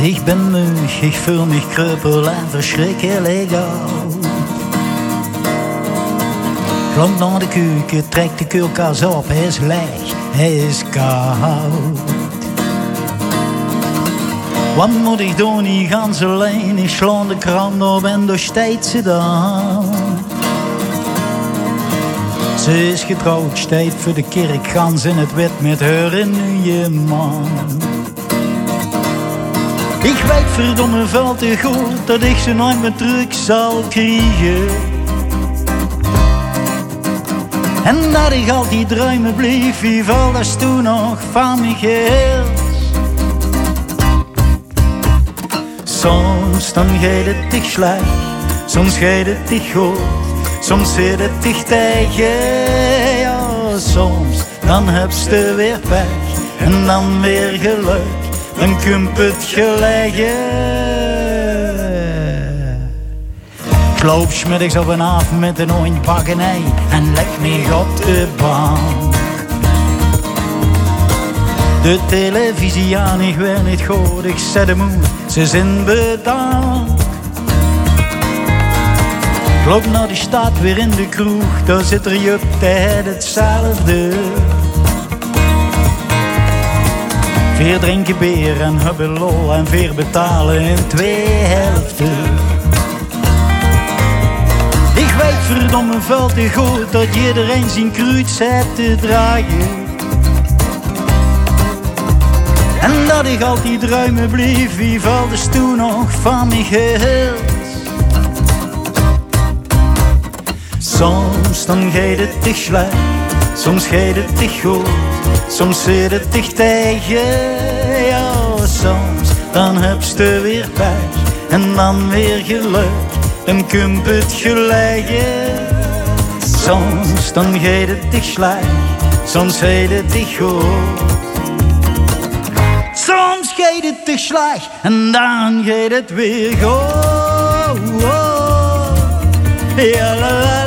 ik ben mug, ik voel mich kreupel en verschrikkelijk oud. Klomp naar de keuken, trekt de koelkast op, hij is leeg, hij is koud. Wat moet ik doen, ik gans alleen, ik slaan de krant op en door steeds ze dan. Ze is getrouwd, steeds voor de kerk, gans in het wit met haar en nu je man. Ik weet verdomme veel te goed dat ik ze nooit meer terug zal krijgen. En dat ik al die druimen bleef, wie val dat toen nog van me geheel. Soms dan gaat het dich slecht, soms gaat het dich goed, soms zit het dich tegen. Ja, soms dan heb je weer pech en dan weer geluk dan kunt het gelegen. Ik loop smiddags op een avond met een oontpakkenij en leg me op de bank. De televisie aan, ik weet niet goed, ik zet hem moe, ze zijn bedankt. Ik loop naar de stad, weer in de kroeg, daar zit er je tijd hetzelfde. Vier drinken bier en hebben lol en vier betalen in twee helften. Ik weet verdomme veel te goed dat iedereen zijn kruid zet te dragen. En dat ik altijd ruimen bleef, wie valt de toen nog van me geheel? Soms dan gaat het te slecht, soms gaat het te goed. Soms zit het dicht tegen, ja soms dan heb je weer pech en dan weer geluk, dan kunt het gelegen. Soms dan gaat het dicht slecht, soms gaat het dicht goed. Soms gaat het te slecht en dan gaat het weer goed. Ja, la,